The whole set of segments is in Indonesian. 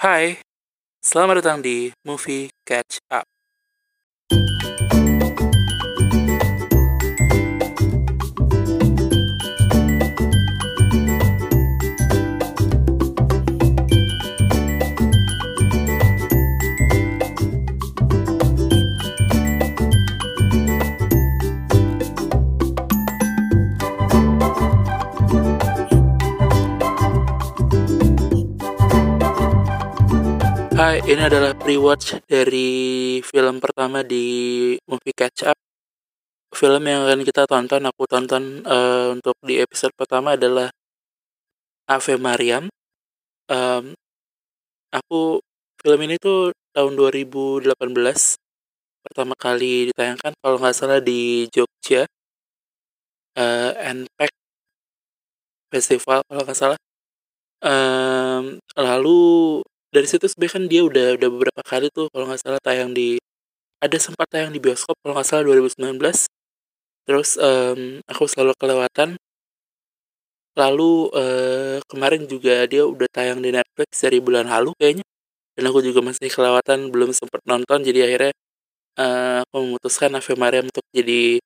Hai, selamat datang di Movie Catch Up. Hai, ini adalah pre-watch dari film pertama di Movie Catch Up. Film yang akan kita tonton, aku tonton uh, untuk di episode pertama adalah Ave Mariam. Um, aku film ini tuh tahun 2018 pertama kali ditayangkan kalau nggak salah di Jogja uh, NPEC Festival kalau nggak salah. Um, lalu dari situ sebenarnya kan dia udah udah beberapa kali tuh kalau nggak salah tayang di ada sempat tayang di bioskop kalau nggak salah 2019 terus um, aku selalu kelewatan. Lalu uh, kemarin juga dia udah tayang di Netflix dari bulan lalu kayaknya. Dan aku juga masih kelewatan belum sempat nonton. Jadi akhirnya uh, aku memutuskan Ave Mariam untuk jadi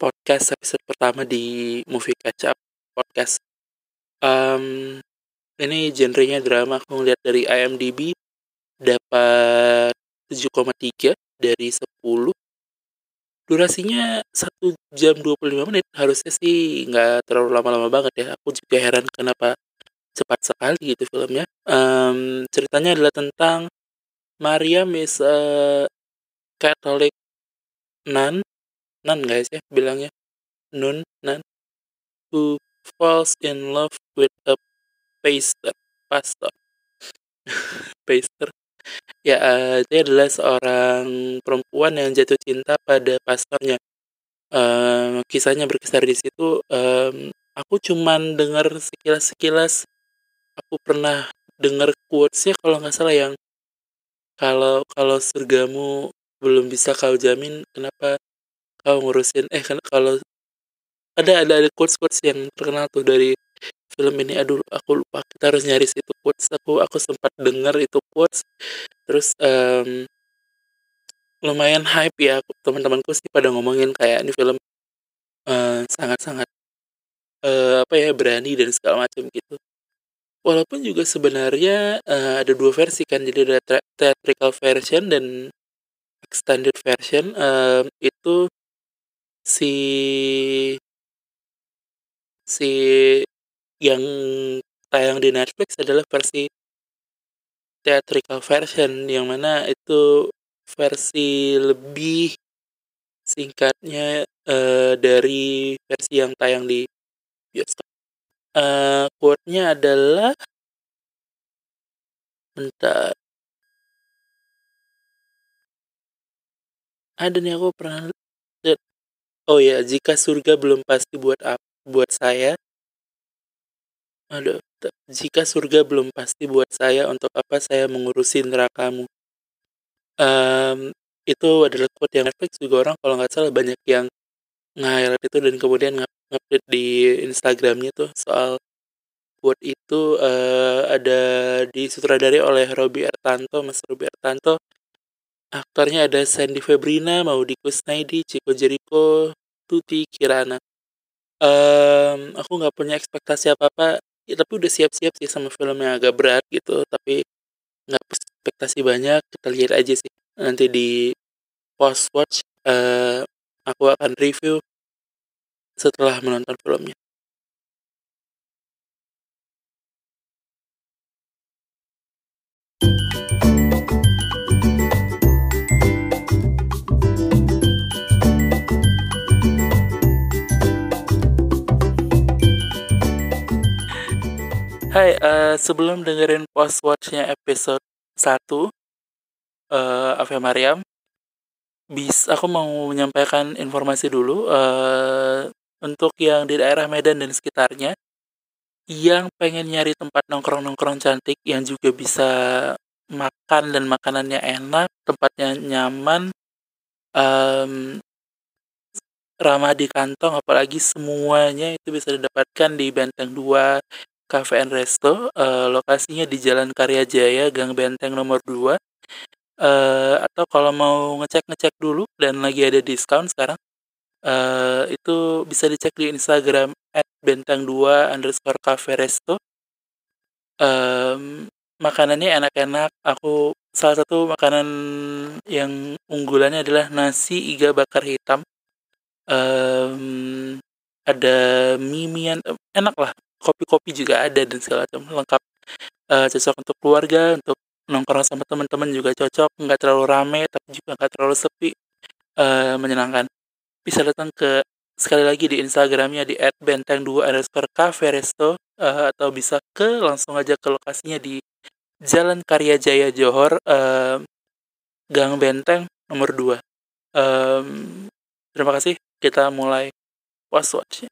podcast episode pertama di Movie Catch Up podcast. Um, ini genrenya drama. Aku ngeliat dari IMDb dapat 7,3 dari 10 durasinya 1 jam 25 menit. Harusnya sih nggak terlalu lama-lama banget ya. Aku juga heran kenapa cepat sekali gitu filmnya. Um, ceritanya adalah tentang Mariam is a Catholic nun. Nun guys ya bilangnya? Nun nun. Who falls in love with a pastor. Pastor ya uh, dia adalah seorang perempuan yang jatuh cinta pada pastornya. Uh, kisahnya berkisar di situ um, aku cuman dengar sekilas sekilas aku pernah dengar quotesnya kalau nggak salah yang kalau kalau surgamu belum bisa kau jamin kenapa kau ngurusin? Eh kalau ada ada ada quotes quotes yang terkenal tuh dari film ini aduh aku lupa kita harus nyari itu quotes. Aku aku sempat dengar itu quotes. Terus um, lumayan hype ya teman-temanku sih pada ngomongin kayak ini film uh, sangat-sangat uh, apa ya berani dan segala macam gitu. Walaupun juga sebenarnya uh, ada dua versi kan jadi ada theatrical version dan extended version uh, itu si si yang tayang di Netflix adalah versi theatrical version yang mana itu versi lebih singkatnya uh, dari versi yang tayang di bioskop. Uh, quote-nya adalah bentar. Ada nih aku pernah lihat. Oh ya, jika surga belum pasti buat buat saya, Aduh, jika surga belum pasti buat saya, untuk apa saya mengurusi nerakamu? Um, itu adalah quote yang Netflix juga orang kalau nggak salah banyak yang nge-highlight itu dan kemudian ngupdate di Instagramnya tuh soal quote itu uh, ada disutradari oleh Robby Ertanto, Mas Robby Ertanto. Aktornya ada Sandy Febrina, Maudi Kusnaidi, Chico Jericho, Tuti Kirana. Um, aku nggak punya ekspektasi apa-apa ya tapi udah siap-siap sih sama film yang agak berat gitu tapi nggak ekspektasi banyak kita lihat aja sih. Nanti di post watch uh, aku akan review setelah menonton filmnya Hai, uh, sebelum dengerin post watchnya episode 1 uh, Ave Mariam, bis aku mau menyampaikan informasi dulu uh, untuk yang di daerah Medan dan sekitarnya yang pengen nyari tempat nongkrong-nongkrong cantik yang juga bisa makan dan makanannya enak, tempatnya nyaman, um, ramah di kantong, apalagi semuanya itu bisa didapatkan di Benteng 2 Cafe and Resto. Uh, lokasinya di Jalan Karya Jaya, Gang Benteng nomor 2. Uh, atau kalau mau ngecek-ngecek dulu dan lagi ada diskon sekarang, uh, itu bisa dicek di Instagram at benteng 2 underscore cafe resto. Um, makanannya enak-enak. Aku salah satu makanan yang unggulannya adalah nasi iga bakar hitam. Um, ada mimian enak lah kopi-kopi juga ada dan segala macam. Lengkap uh, cocok untuk keluarga untuk nongkrong sama teman-teman juga cocok. Nggak terlalu rame tapi juga nggak terlalu sepi. Uh, menyenangkan. Bisa datang ke sekali lagi di Instagramnya di @benteng2 underscore cafe resto uh, atau bisa ke langsung aja ke lokasinya di Jalan Karya Jaya Johor uh, Gang Benteng nomor 2 um, terima kasih. Kita mulai was watch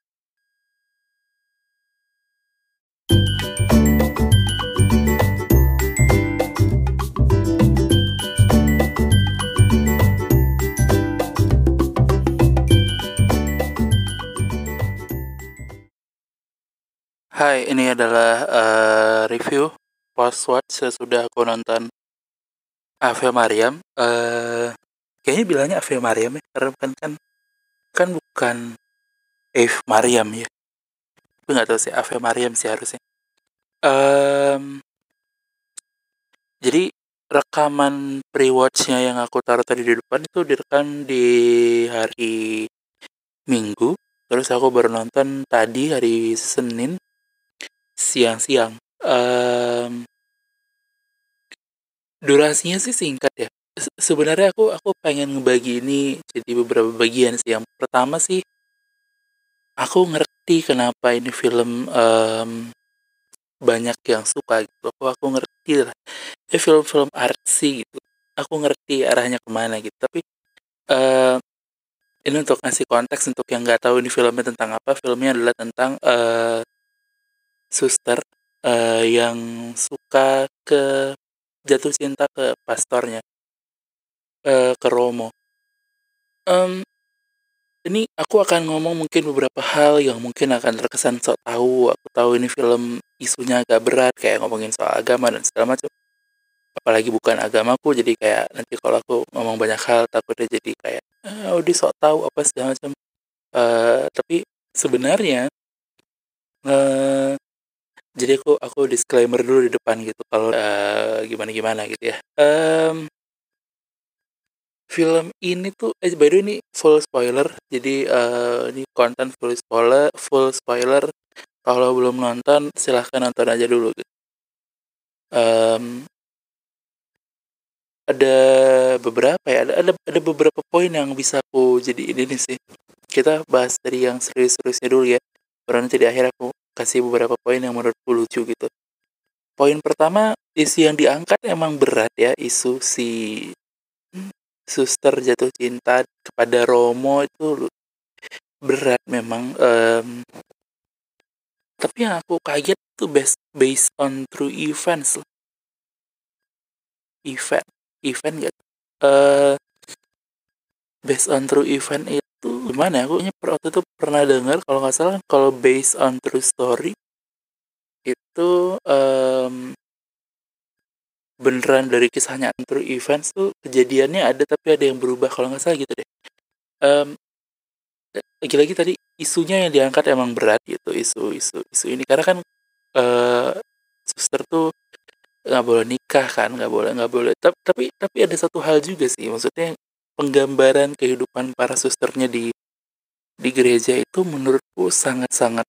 Hai, ini adalah uh, review watch sesudah aku nonton Ave Mariam. Uh, kayaknya bilangnya Ave Mariam ya, karena kan kan kan bukan Eve Mariam ya. Tapi nggak tahu sih Ave Mariam sih harusnya. Um, jadi rekaman pre-watchnya yang aku taruh tadi di depan itu direkam di hari Minggu. Terus aku baru nonton tadi hari Senin siang-siang. Um, durasinya sih singkat ya. sebenarnya aku aku pengen ngebagi ini jadi beberapa bagian sih. Yang pertama sih aku ngerti kenapa ini film um, banyak yang suka gitu. Aku aku ngerti lah. Ya film-film artsy gitu. Aku ngerti arahnya ke mana gitu. Tapi uh, ini untuk ngasih konteks untuk yang nggak tahu ini filmnya tentang apa. Filmnya adalah tentang uh, suster uh, yang suka ke jatuh cinta ke pastornya uh, ke Romo. Um, ini aku akan ngomong mungkin beberapa hal yang mungkin akan terkesan sok tahu. Aku tahu ini film isunya agak berat kayak ngomongin soal agama dan segala macam. Apalagi bukan agamaku jadi kayak nanti kalau aku ngomong banyak hal takutnya jadi kayak oh dia sok tahu apa segala macam. Uh, tapi sebenarnya uh, jadi aku aku disclaimer dulu di depan gitu kalau uh, gimana gimana gitu ya. Um, film ini tuh eh by ini full spoiler. Jadi uh, ini konten full spoiler full spoiler. Kalau belum nonton silahkan nonton aja dulu gitu. Um, ada beberapa ya ada ada, ada beberapa poin yang bisa aku jadi ini sih. Kita bahas dari yang serius-seriusnya dulu ya. Baru nanti di akhir aku kasih beberapa poin yang menurutku lucu gitu. Poin pertama, isu yang diangkat emang berat ya, isu si suster jatuh cinta kepada Romo itu berat memang. Um, tapi yang aku kaget tuh based, based on true events lah. Event, event gak? Uh, based on true event itu tuh gimana ya aku waktu itu pernah dengar kalau nggak salah kalau based on true story itu um, beneran dari kisahnya true events tuh kejadiannya ada tapi ada yang berubah kalau nggak salah gitu deh. Um, lagi-lagi tadi isunya yang diangkat emang berat gitu isu isu isu ini. Karena kan uh, suster tuh nggak boleh nikah kan nggak boleh nggak boleh. Tapi tapi ada satu hal juga sih maksudnya penggambaran kehidupan para susternya di di gereja itu menurutku sangat-sangat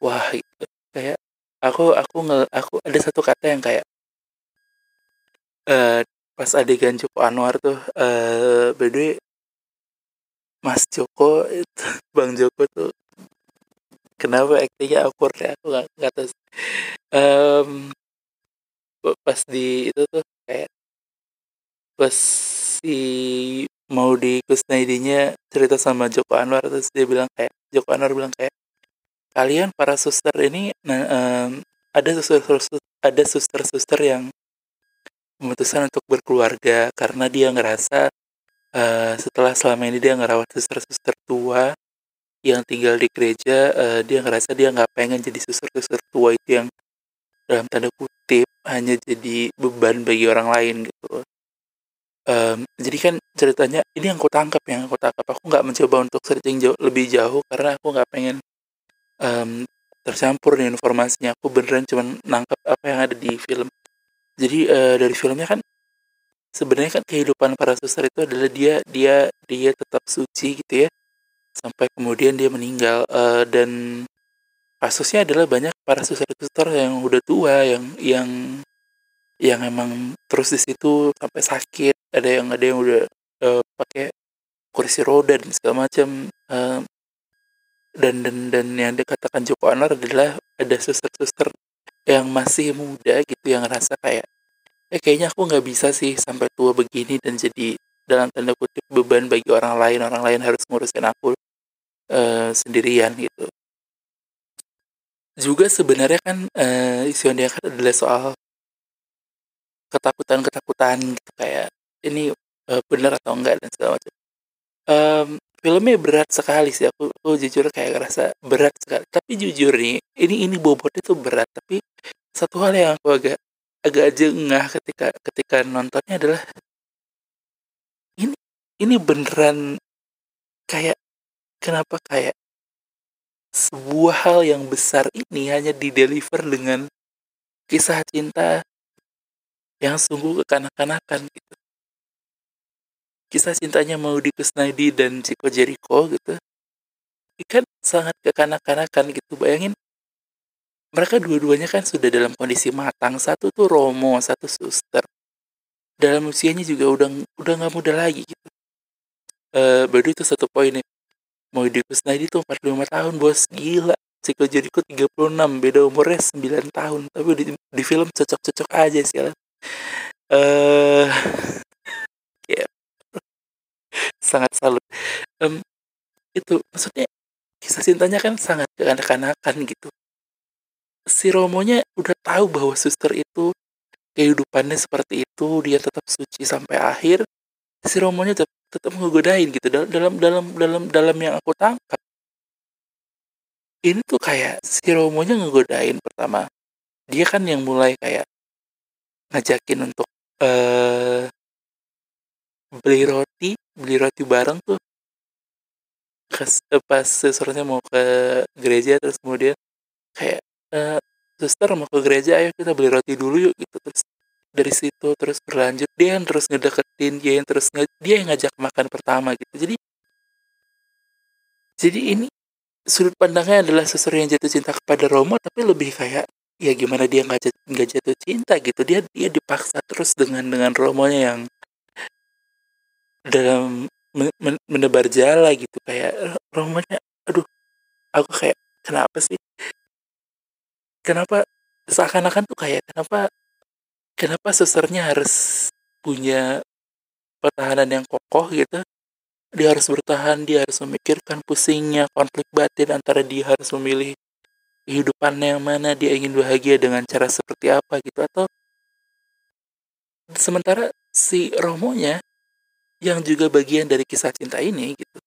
wah itu kayak aku aku nge, aku ada satu kata yang kayak uh, pas adegan Joko Anwar tuh uh, Mas Joko itu Bang Joko tuh kenapa aktingnya awkward ya? Aku nggak nggak tahu um, pas di itu tuh kayak pas si mau di Kusnaidinya cerita sama Joko Anwar terus dia bilang kayak Joko Anwar bilang kayak kalian para suster ini nah, um, ada suster, suster ada suster-suster yang memutuskan untuk berkeluarga karena dia ngerasa uh, setelah selama ini dia ngerawat suster-suster tua yang tinggal di gereja uh, dia ngerasa dia nggak pengen jadi suster-suster tua itu yang dalam tanda kutip hanya jadi beban bagi orang lain gitu um, jadi kan ceritanya ini yang aku tangkap yang aku tangkap. Aku nggak mencoba untuk searching jauh lebih jauh karena aku nggak pengen um, tercampur nih informasinya. Aku beneran cuma nangkap apa yang ada di film. Jadi uh, dari filmnya kan sebenarnya kan kehidupan para suster itu adalah dia dia dia tetap suci gitu ya sampai kemudian dia meninggal. Uh, dan kasusnya adalah banyak para suster-suster yang udah tua yang yang yang emang terus di situ sampai sakit ada yang ada yang udah uh, pakai kursi roda dan segala macam uh, dan dan dan yang dikatakan Joko Anwar adalah ada suster-suster yang masih muda gitu yang ngerasa kayak eh kayaknya aku nggak bisa sih sampai tua begini dan jadi dalam tanda kutip beban bagi orang lain orang lain harus ngurusin aku uh, sendirian gitu. Juga sebenarnya kan uh, isu yang diangkat adalah soal ketakutan-ketakutan gitu kayak ini uh, benar atau enggak dan segala macam. Um, filmnya berat sekali sih aku, aku jujur kayak ngerasa berat sekali. Tapi jujur nih ini ini bobotnya tuh berat tapi satu hal yang aku agak agak jengah ketika ketika nontonnya adalah ini ini beneran kayak kenapa kayak sebuah hal yang besar ini hanya dideliver dengan kisah cinta yang sungguh kekanak-kanakan gitu. Kisah cintanya mau di Kusnaidi dan Chico Jericho gitu. Ini kan sangat kekanak-kanakan gitu. Bayangin mereka dua-duanya kan sudah dalam kondisi matang. Satu tuh Romo, satu suster. Dalam usianya juga udah udah nggak muda lagi gitu. Uh, baru itu satu poin nih mau di Kusnaidi tuh 45 tahun bos gila Chico Jericho 36 beda umurnya 9 tahun tapi di, di film cocok-cocok aja sih lah uh, ya. Sangat salut. Um, itu maksudnya kisah cintanya kan sangat kekanak-kanakan gitu. Si Romonya udah tahu bahwa suster itu kehidupannya seperti itu dia tetap suci sampai akhir si Romonya tetap tetap ngegodain gitu. Dalam dalam dalam dalam yang aku tangkap ini tuh kayak si Romonya ngegodain pertama. Dia kan yang mulai kayak ngajakin untuk uh, beli roti beli roti bareng tuh. Kes, eh, pas sesuatunya mau ke gereja terus kemudian kayak uh, suster mau ke gereja ayo kita beli roti dulu yuk gitu. Terus dari situ terus berlanjut. Dia yang terus ngedeketin dia yang terus nge dia yang ngajak makan pertama gitu. Jadi jadi ini sudut pandangnya adalah seseorang yang jatuh cinta kepada Romo tapi lebih kayak ya gimana dia nggak nggak jatuh cinta gitu. Dia dia dipaksa terus dengan dengan Romonya yang dalam men menebar jala gitu. Kayak Romonya aduh aku kayak kenapa sih? Kenapa seakan-akan tuh kayak kenapa kenapa susternya harus punya pertahanan yang kokoh gitu? Dia harus bertahan dia harus memikirkan pusingnya konflik batin antara dia harus memilih kehidupannya yang mana dia ingin bahagia dengan cara seperti apa gitu atau sementara si Romonya yang juga bagian dari kisah cinta ini gitu.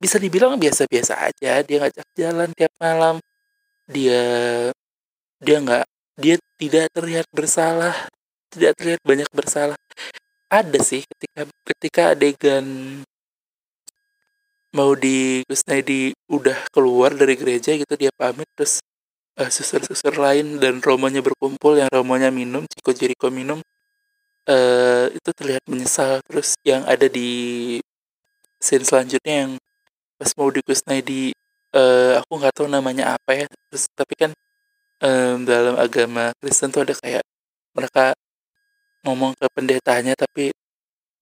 Bisa dibilang biasa-biasa aja dia ngajak jalan tiap malam dia dia nggak dia tidak terlihat bersalah tidak terlihat banyak bersalah. Ada sih ketika ketika adegan mau di Kusnaidi udah keluar dari gereja gitu dia pamit terus uh, suster-suster lain dan romonya berkumpul yang romonya minum Ciko Jericho minum uh, itu terlihat menyesal. Terus yang ada di scene selanjutnya yang pas mau di Kusnaidi uh, aku nggak tahu namanya apa ya terus tapi kan um, dalam agama Kristen tuh ada kayak mereka ngomong ke pendetanya tapi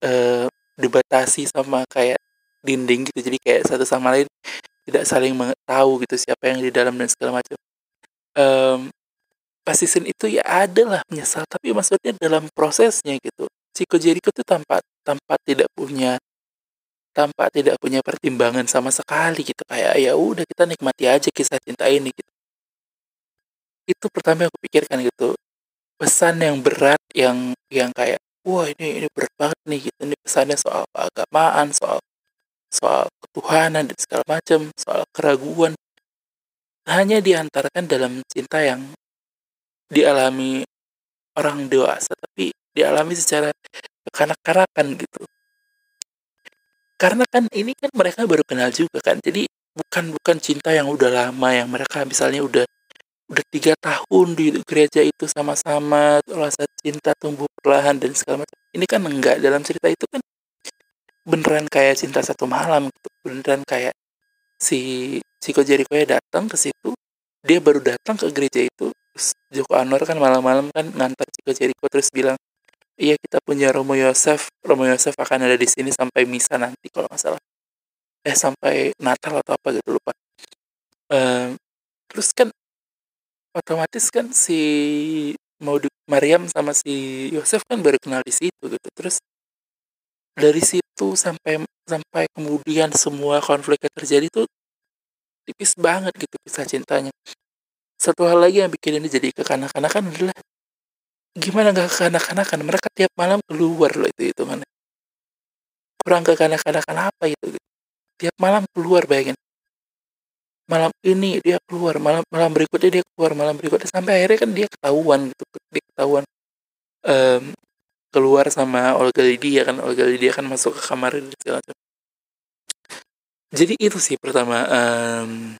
uh, dibatasi sama kayak dinding gitu. Jadi kayak satu sama lain tidak saling tahu gitu siapa yang di dalam dan segala macam. Um, pas season itu ya ada lah menyesal tapi maksudnya dalam prosesnya gitu si Jericho tuh tanpa tanpa tidak punya tanpa tidak punya pertimbangan sama sekali gitu. Kayak ya udah kita nikmati aja kisah cinta ini gitu. Itu pertama yang aku pikirkan gitu. Pesan yang berat yang yang kayak wah ini ini berat banget nih gitu. Ini pesannya soal keagamaan soal soal ketuhanan dan segala macam soal keraguan. Hanya diantarkan dalam cinta yang dialami orang dewasa tapi dialami secara kekanak-kanakan gitu. Karena kan ini kan mereka baru kenal juga kan jadi bukan bukan cinta yang udah lama yang mereka misalnya udah udah tiga tahun di gereja itu sama-sama rasa cinta tumbuh perlahan dan segala macam. Ini kan enggak dalam cerita itu kan beneran kayak cinta satu malam gitu beneran kayak si Chico Jericho ya datang ke situ dia baru datang ke gereja itu Joko Anwar kan malam-malam kan ngantar Chico Jericho terus bilang iya kita punya Romo Yosef Romo Yosef akan ada di sini sampai misa nanti kalau nggak salah. Eh sampai Natal atau apa gitu lupa. Um, terus kan otomatis kan si mau Maryam sama si Yosef kan baru kenal di situ gitu. Terus dari situ sampai sampai kemudian semua konflik yang terjadi tuh tipis banget gitu kisah cintanya. Satu hal lagi yang bikin ini jadi kekanak-kanakan adalah gimana nggak kekanak-kanakan? Mereka tiap malam keluar loh itu itu mana kurang kekanak-kanakan apa itu gitu. tiap malam keluar bayangin. Malam ini dia keluar malam malam berikutnya dia keluar malam berikutnya. Sampai akhirnya kan dia ketahuan gitu dia ketahuan um, keluar sama Olga Lydia kan? Olga Lydia kan masuk ke kamar dan jadi itu sih pertama um,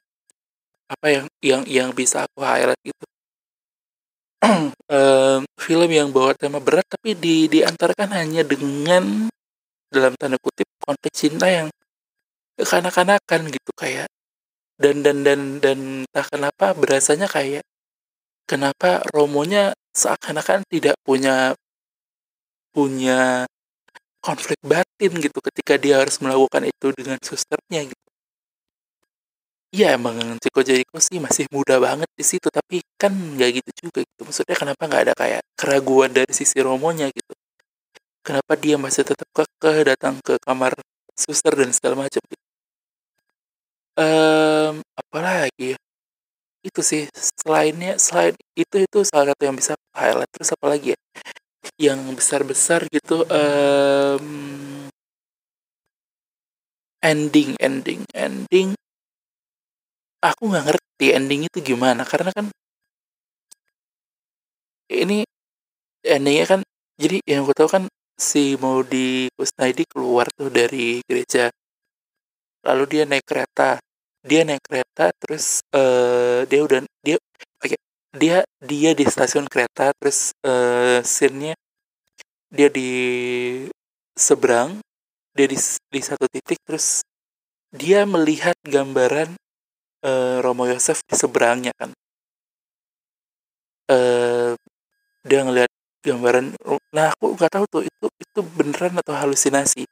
apa yang yang yang bisa aku highlight itu. Um, film yang bawa tema berat tapi di diantarkan hanya dengan dalam tanda kutip konteks cinta yang kekanak-kanakan gitu kayak dan dan dan dan entah kenapa berasanya kayak kenapa Romonya seakan-akan tidak punya punya konflik batin gitu ketika dia harus melakukan itu dengan susternya gitu. Iya emang Chico Jericho sih masih muda banget di situ tapi kan nggak gitu juga gitu. Maksudnya kenapa nggak ada kayak keraguan dari sisi Romonya gitu. Kenapa dia masih tetap kekeh datang ke kamar suster dan segala macam gitu um, apalagi ya, itu sih selainnya selain itu itu salah satu yang bisa highlight terus apa lagi ya yang besar-besar gitu um, ending ending ending. Aku nggak ngerti ending itu gimana karena kan ini endingnya kan jadi yang aku tahu kan si Maudi Kusnaidi keluar tuh dari gereja. Lalu dia naik kereta dia naik kereta terus uh, dia udah dia dia dia di stasiun kereta terus uh, scene-nya dia di seberang dia di di satu titik terus dia melihat gambaran uh, Romo Yosef di seberangnya kan. Uh, dia ngelihat gambaran nah aku nggak tahu tuh itu itu beneran atau halusinasi.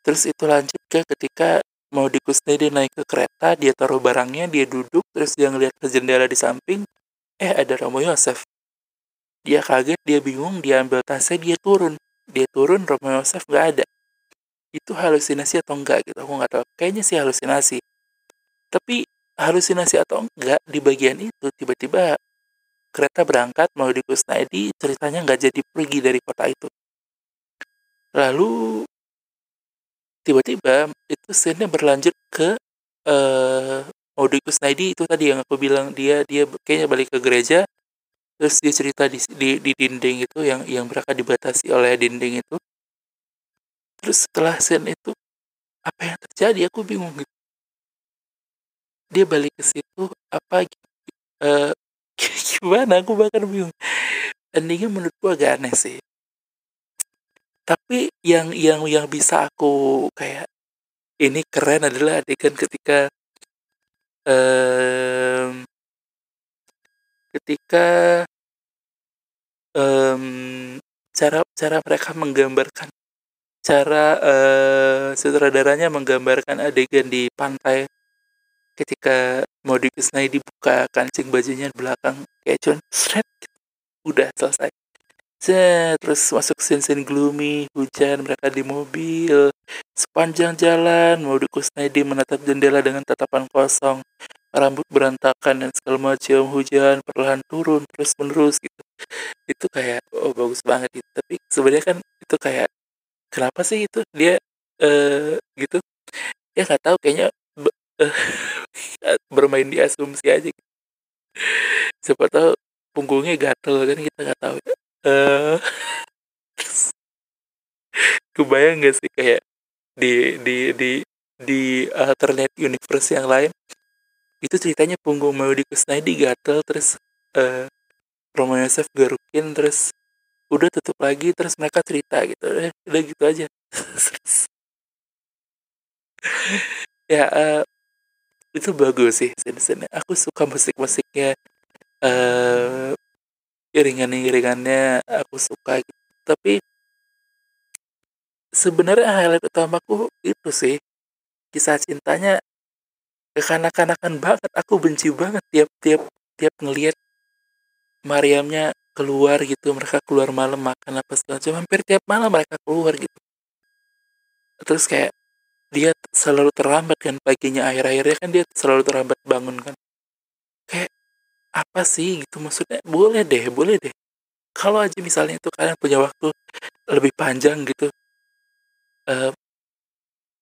Terus itu lanjut ke ketika mau di dia naik ke kereta dia taruh barangnya dia duduk terus dia ngeliat ke jendela di samping eh ada Romo Yosef. Dia kaget dia bingung dia ambil tasnya dia turun. Dia turun Romo Yosef nggak ada. Itu halusinasi atau enggak gitu aku nggak tahu. Kayaknya sih halusinasi. Tapi halusinasi atau enggak di bagian itu tiba-tiba kereta berangkat mau di Kusnaidi ceritanya nggak jadi pergi dari kota itu. Lalu tiba-tiba itu scene berlanjut ke uh, Maudi Kusnaidi itu tadi yang aku bilang dia dia kayaknya balik ke gereja terus dia cerita di, di, di dinding itu yang yang mereka dibatasi oleh dinding itu. Terus setelah scene itu apa yang terjadi? Aku bingung gitu. Dia balik ke situ apa uh, gimana? Aku bahkan bingung. Endingnya menurutku agak aneh sih. Tapi yang yang yang bisa aku kayak ini keren adalah adegan ketika um, ketika um, cara cara mereka menggambarkan cara uh, sutradaranya menggambarkan adegan di pantai ketika mau dibuka kancing bajunya di belakang kayak cuman shred udah selesai Set, terus masuk scene-scene gloomy, hujan, mereka di mobil. Sepanjang jalan, Maudi Kusnaidi menatap jendela dengan tatapan kosong. Rambut berantakan dan segala macam hujan perlahan turun terus menerus gitu. Itu kayak oh bagus banget itu. Tapi sebenarnya kan itu kayak kenapa sih itu dia uh, gitu ya nggak tahu kayaknya be- bermain di asumsi aja gitu. siapa tahu punggungnya gatel kan kita nggak tahu eh. Kebayang gak sih kayak di di di di alternate universe yang lain itu ceritanya punggung Maudi Kusnaidi gatel terus uh, Romo Yosef garukin terus udah tutup lagi terus mereka cerita gitu. Udah, udah gitu aja. Ya uh, itu bagus sih scene aku suka musik-musiknya uh, iringan-iringannya aku suka gitu. tapi sebenarnya highlight utamaku itu sih kisah cintanya kekanak-kanakan banget. Aku benci banget tiap-tiap tiap ngelihat Mariamnya keluar gitu mereka keluar malam makan apa segala macam. Hampir tiap malam mereka keluar gitu. Terus kayak dia selalu terlambat kan paginya akhir-akhirnya kan dia selalu terlambat bangun kan apa sih gitu maksudnya? Boleh deh boleh deh. Kalau aja misalnya itu kalian punya waktu lebih panjang gitu uh,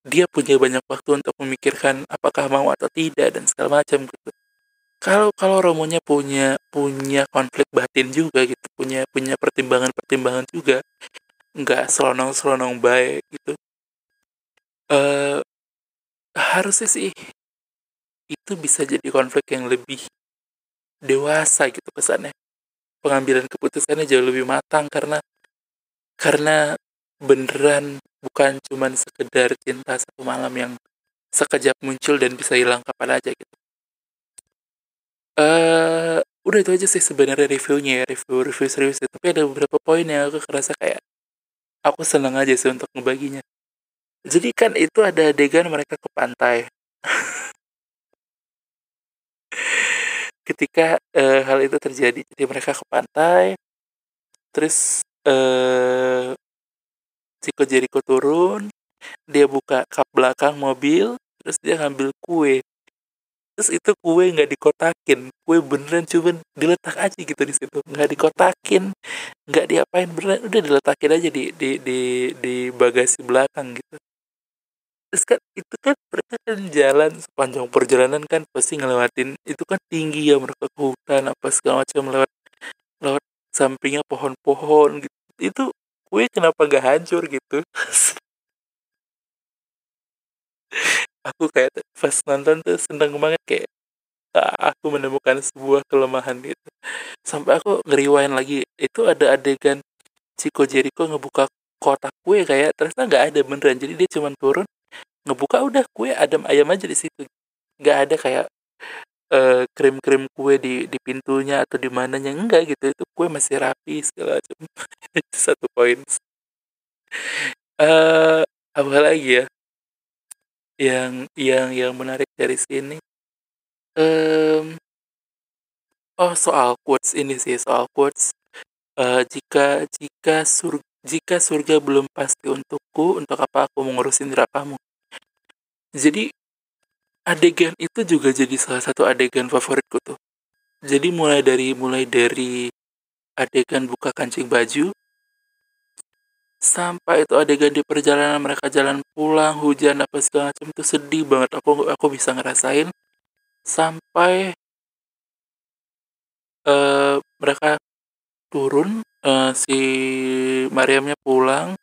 dia punya banyak waktu untuk memikirkan apakah mau atau tidak dan segala macam gitu. Kalau kalau Romonya punya punya konflik batin juga gitu punya punya pertimbangan pertimbangan juga nggak selonong selonong baik gitu uh, harusnya sih itu bisa jadi konflik yang lebih dewasa gitu kesannya pengambilan keputusannya jauh lebih matang karena karena beneran bukan cuman sekedar cinta satu malam yang sekejap muncul dan bisa hilang kapan aja gitu. Uh, udah itu aja sih sebenarnya reviewnya ya review review serius ya. tapi ada beberapa poin yang aku kerasa kayak aku senang aja sih untuk ngebaginya jadi kan itu ada adegan mereka ke pantai ketika uh, hal itu terjadi jadi mereka ke pantai terus uh, Chico Jericho turun dia buka kap belakang mobil terus dia ngambil kue. Terus itu kue nggak dikotakin kue beneran cuman diletak aja gitu di situ nggak dikotakin nggak diapain beneran udah diletakin aja di di di di bagasi belakang gitu terus kan itu kan mereka kan jalan sepanjang perjalanan kan pasti ngelewatin itu kan tinggi ya mereka ke hutan apa segala macam lewat lewat sampingnya pohon-pohon gitu. Itu gue kenapa gak hancur gitu? Aku kayak pas nonton tuh seneng banget kayak ah, aku menemukan sebuah kelemahan gitu. Sampai aku ngeriwain lagi itu ada adegan Chico Jericho ngebuka kotak kue kayak ternyata nggak ada beneran jadi dia cuma turun ngebuka udah kue adem ayam aja di situ. Nggak ada kayak uh, krim-krim kue di di pintunya atau di mananya enggak gitu. Itu kue masih rapi segala macam. Satu poin. Uh, apa lagi ya? Yang yang yang menarik dari sini. Um, oh soal quotes ini sih soal quotes. Uh, jika jika sur jika surga belum pasti untukku untuk apa aku mengurusin nerakamu jadi adegan itu juga jadi salah satu adegan favoritku tuh. Jadi mulai dari mulai dari adegan buka kancing baju sampai itu adegan di perjalanan mereka jalan pulang hujan apa segala macam itu sedih banget aku aku bisa ngerasain. Sampai uh, mereka turun uh, si Mariamnya pulang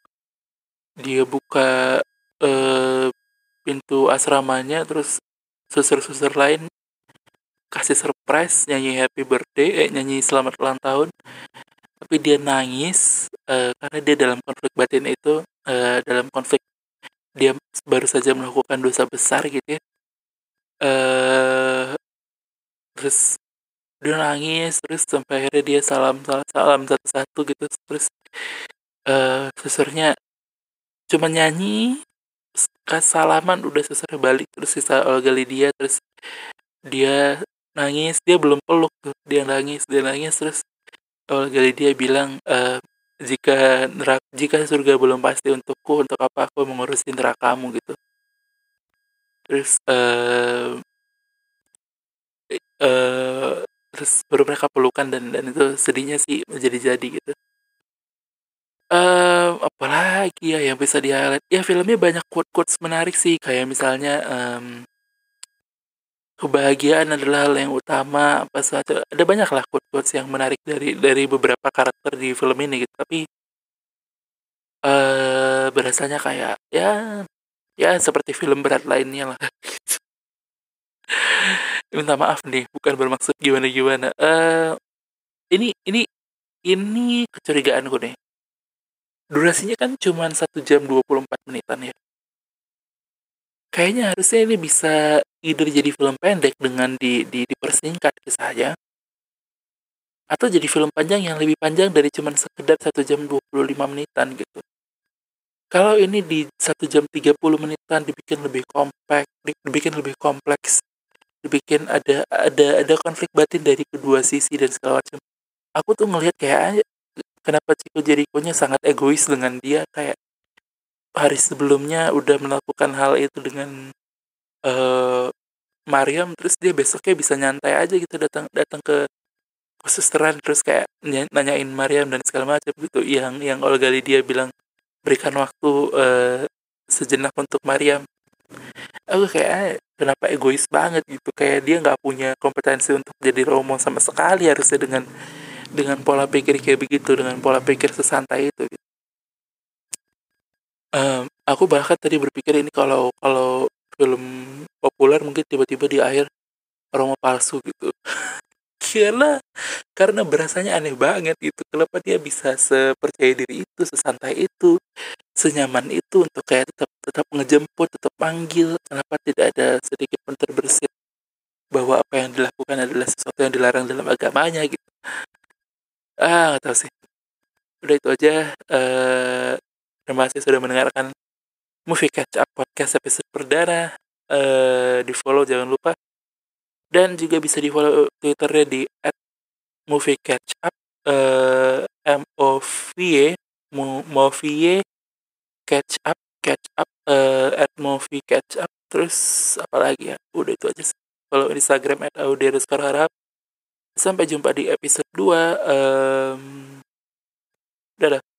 dia buka uh, pintu asramanya terus suster-suster lain kasih surprise nyanyi happy birthday eh nyanyi selamat ulang tahun. Tapi dia nangis uh, karena dia dalam konflik batin itu uh, dalam konflik dia baru saja melakukan dosa besar gitu ya. Uh, terus dia nangis terus sampai akhirnya dia salam salam salam satu satu gitu. Terus uh, susurnya cuma nyanyi kas salaman udah susurnya balik terus sisa Olga Lydia terus dia nangis dia belum peluk tuh dia nangis dia nangis terus kali dia bilang uh, jika nerak jika surga belum pasti untukku untuk apa aku mengurusin nerakamu? gitu. Terus uh, uh, terus baru mereka pelukan dan dan itu sedihnya sih menjadi jadi gitu uh, apalagi ya yang bisa di highlight ya filmnya banyak quote quotes menarik sih kayak misalnya um, kebahagiaan adalah hal yang utama apa saja ada banyak lah quote quotes yang menarik dari dari beberapa karakter di film ini gitu. Tapi uh, berasanya kayak ya ya seperti film berat lainnya lah. Minta maaf nih bukan bermaksud gimana gimana uh, ini ini ini kecurigaanku nih durasinya kan cuma satu jam 24 menitan ya. Kayaknya harusnya ini bisa either jadi film pendek dengan di, di dipersingkat kisahnya atau jadi film panjang yang lebih panjang dari cuma sekedar satu jam 25 menitan gitu. Kalau ini di satu jam 30 menitan dibikin lebih kompak dibikin lebih kompleks dibikin ada ada ada konflik batin dari kedua sisi dan segala macam aku tuh ngelihat kayak kenapa Chico Jericho-nya sangat egois dengan dia? Kayak hari sebelumnya udah melakukan hal itu dengan uh, Mariam terus dia besoknya bisa nyantai aja gitu datang datang ke susteran terus kayak nanyain Mariam dan segala macam gitu. Yang yang Olga dia bilang berikan waktu uh, sejenak untuk Mariam. Aku kayak kenapa egois banget gitu? Kayak dia nggak punya kompetensi untuk jadi romo sama sekali harusnya dengan dengan pola pikir kayak begitu dengan pola pikir sesantai itu gitu. um, aku bahkan tadi berpikir ini kalau kalau film populer mungkin tiba-tiba di akhir Romo palsu gitu. Karena karena berasanya aneh banget gitu. Kenapa dia bisa sepercaya diri itu sesantai itu senyaman itu untuk kayak tetap tetap ngejemput tetap panggil kenapa tidak ada sedikit pun terbersit bahwa apa yang dilakukan adalah sesuatu yang dilarang dalam agamanya gitu ah nggak tahu sih. Udah itu aja uh, terima kasih sudah mendengarkan movie catch up podcast episode perdana. Uh, di follow jangan lupa. Dan juga bisa di follow twitternya di at movie catch up uh, m o v e movie catch up catch up uh, at movie catch up. Terus apa lagi ya? Udah itu aja sih. Follow instagram at audio harap Sampai jumpa di episode 2. Um, dadah.